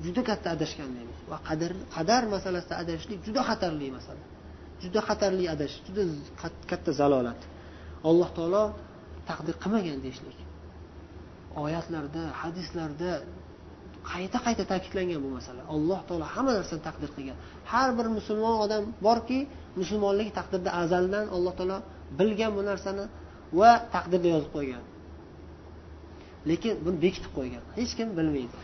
juda katta adashgan deymiz. Va qadar qadar masalasida adashishlik juda xatarli masala. Juda xatarli adashish juda katta zalolat. Alloh taolo taqdir qilmagan deyishlik. Oyatlarda hadislarda qayta qayta ta'kidlangan bu masala. Alloh taolo hamma narsani taqdir qilgan. Har bir musulmon odam borki musulmonlik taqdirda azaldan alloh taolo bilgan bu narsani va taqdirda yozib qo'ygan. Lekin buni bekitib qo'ygan. Hech kim bilmaydi.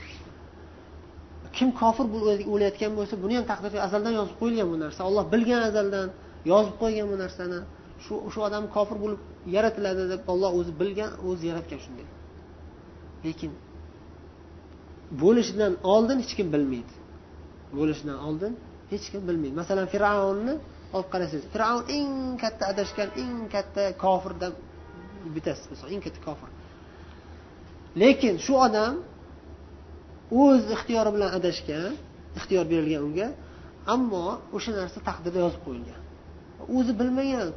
Kim kofir o'layotgan bo'lsa buni ham taqdirga azaldan yozib qo'yilgan bu narsa. Olloh bilgan azaldan yozib qo'ygan bu narsani. Shu shu odam kofir bo'lib yaratiladi deb olloh o'zi bilgan o'zi yaratgan shunday. Lekin bo'lishidan oldin hech kim bilmaydi. Bo'lishidan oldin hech kim bilmaydi. Masalan fir'avnni olib qarasangiz fir'avn eng katta adashgan eng katta kofirdan bittasi eng katta kofir. Lekin shu odam o'z ixtiyori bilan adashgan ixtiyor berilgan unga ammo o'sha narsa taqdirda yozib qo'yilgan. O'zi bilmagan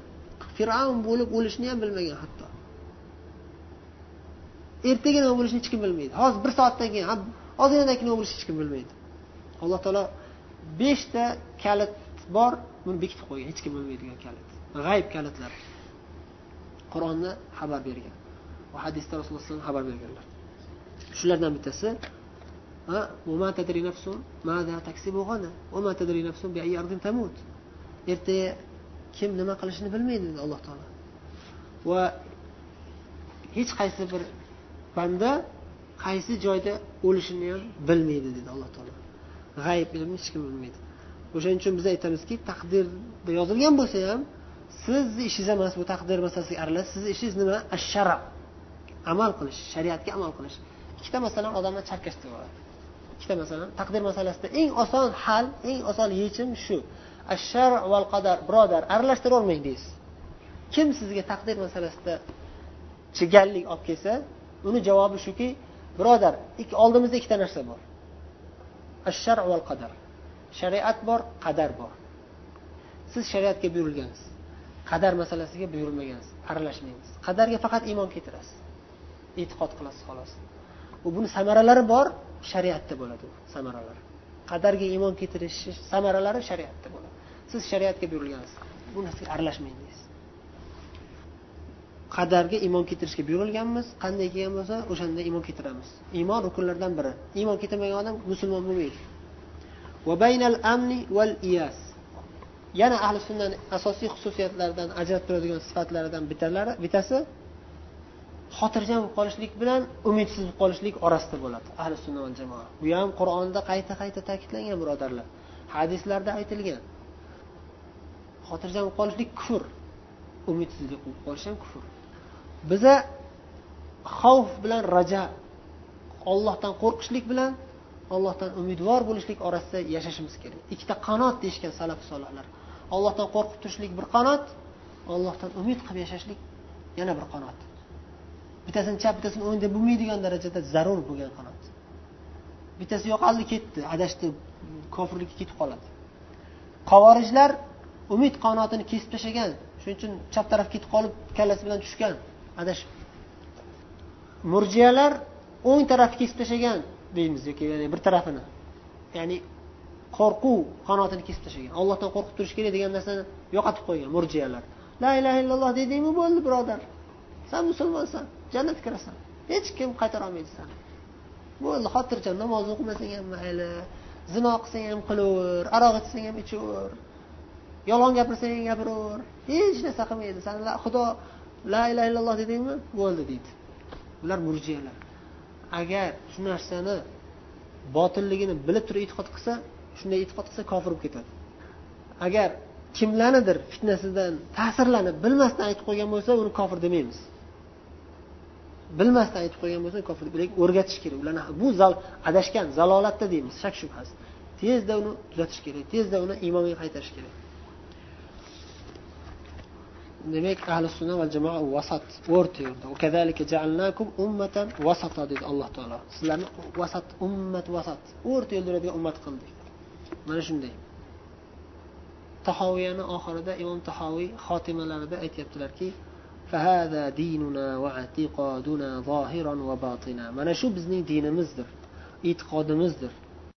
fir'avn bo'lib o'lishni ham bilmagan hatto. Ertaga nima bo'lishini hech kim bilmaydi. Hozir bir soatdan keyin ozginadan keyin nima bo'lishini hech kim bilmaydi. Alloh taolo beshta kalit bor buni bekitib qo'ygan hech kim bilmaydigan kalit. G'ayb kalitlar. Qur'onni xabar bergan va hadisda rasululloh alayhi xabar berganlar. Shulardan bittasi ertaga kim nima qilishini bilmaydi dedi alloh taolo. Va hech qaysi bir banda qaysi joyda o'lishini ham bilmaydi dedi alloh taolo. G'ayb ilmni hech kim bilmaydi. O'shaning uchun biz aytamizki taqdirda yozilgan bo'lsa ham sizni ishingiz emas bu taqdir masalasiga aralashish sizni ishingiz nima? Ashara amal qilish shariatga amal qilish. Ikkita masalan odamlar chalkashtirib yuboradi ikkita masalan taqdir masalasida eng oson hal eng oson yechim shu. Ashar val qadar birodar aralashtirolmang deysiz kim sizga taqdir masalasida chigallik olib kelsa uni javobi shuki birodar oldimizda ikkita narsa bor. Ashar val qadar. Shariat bor qadar bor. Siz shariatga buyurilgansiz. Qadar masalasiga buyurilmagansiz. Aralashmaysiz. Qadarga faqat iymon keltirasiz. E'tiqod qilasiz xolos. U buni samaralari bor shariatda bo'ladi u samaralari. Qadarga iymon keltirish samaralari shariatda bo'ladi. Siz shariatga buyurilgansiz. Bu narsaga aralashmang deysiz qadarga iymon keltirishga buyurilganmiz qanday kelgan bo'lsa o'shanda iymon keltiramiz. Iymon rukunlardan biri. Iymon keltirmagan odam musulmon bo'lmaydi. Yana ahli sunnani asosiy xususiyatlaridan ajratib turadigan sifatlaridan bittalari bittasi xotirjam bo'lib qolishlik bilan umidsiz bo'lib qolishlik orasida bo'ladi ahli sunna va jamoa. Bu ham qur'onda qayta qayta ta'kidlangan birodarlar. Hadislarda aytilgan. Xotirjam bo'lib qolishlik kufr. Umidsizlik bo'lib qolish ham kufr. Biza xavf bilan raja ollohdan qo'rqishlik bilan ollohdan umidvor bo'lishlik orasida yashashimiz kerak. Ikkita qanot deyishgan salaf solihlar. Ollohdan qo'rqib turishlik bir qanot ollohdan umid qilib yashashlik yana bir qanot. Bittasini chap bittasini o'ng deb bo'lmaydigan darajada zarur bo'lgan qanot. Bittasi yo'qoldi ketdi adashdi kofirlikka ketib qoladi. Qavorijlar umid qanotini kesib tashlagan shuning uchun chap tarafga ketib qolib kallasi bilan tushgan. Adashib. Murjiyalar o'ng tarafni kesib tashlagan deymiz yoki ya'ni bir tarafini. Ya'ni qo'rquv qanotini kesib tashlagan. Ollohdan qo'rqib turish kerak degan narsani yo'qotib qo'ygan murjiyalar. La ilaha illalloh dedingmi bo'ldi birodar. San musulmonsan jannatga kirasan. Hech kim qaytarolmaydi sani bo'ldi xotirjam namoz o'qimasang ham mayli zino qilsang ham qilaver aroq ichsang ham ichaver. Yolg'on gapirsang gapiraver. Hech narsa qilmaydi. San xudo la illaha illalloh dedingmi? Bo'ldi deydi. Bular murjiyalar. Agar shu narsani botilligini bilib turib e'tiqod qilsa shunday e'tiqod qilsa kofir bo'lib ketadi. Agar kimlarnidir fitnasidan ta'sirlanib bilmasdan aytib qo'ygan bo'lsa uni kofir demaymiz. Bilmasdan aytib qo'ygan bo'lsa kofir lekin o'rgatish kerak. Ularni bu zal adashgan zalolatda deymiz shak shubhasiz tezda uni tuzatish kerak. Tezda uni iymonga qaytarish kerak. Demak ahli sunna va jamoa vasat o'rta yo'lda vasata dedi alloh taolo sizlarni vasat ummat vasat o'rta yo'lda yuradigan ummat qildik mana shunday tahoviyani oxirida imom tahoviy xotimalarida aytyaptilarki mana shu bizning dinimizdir e'tiqodimizdir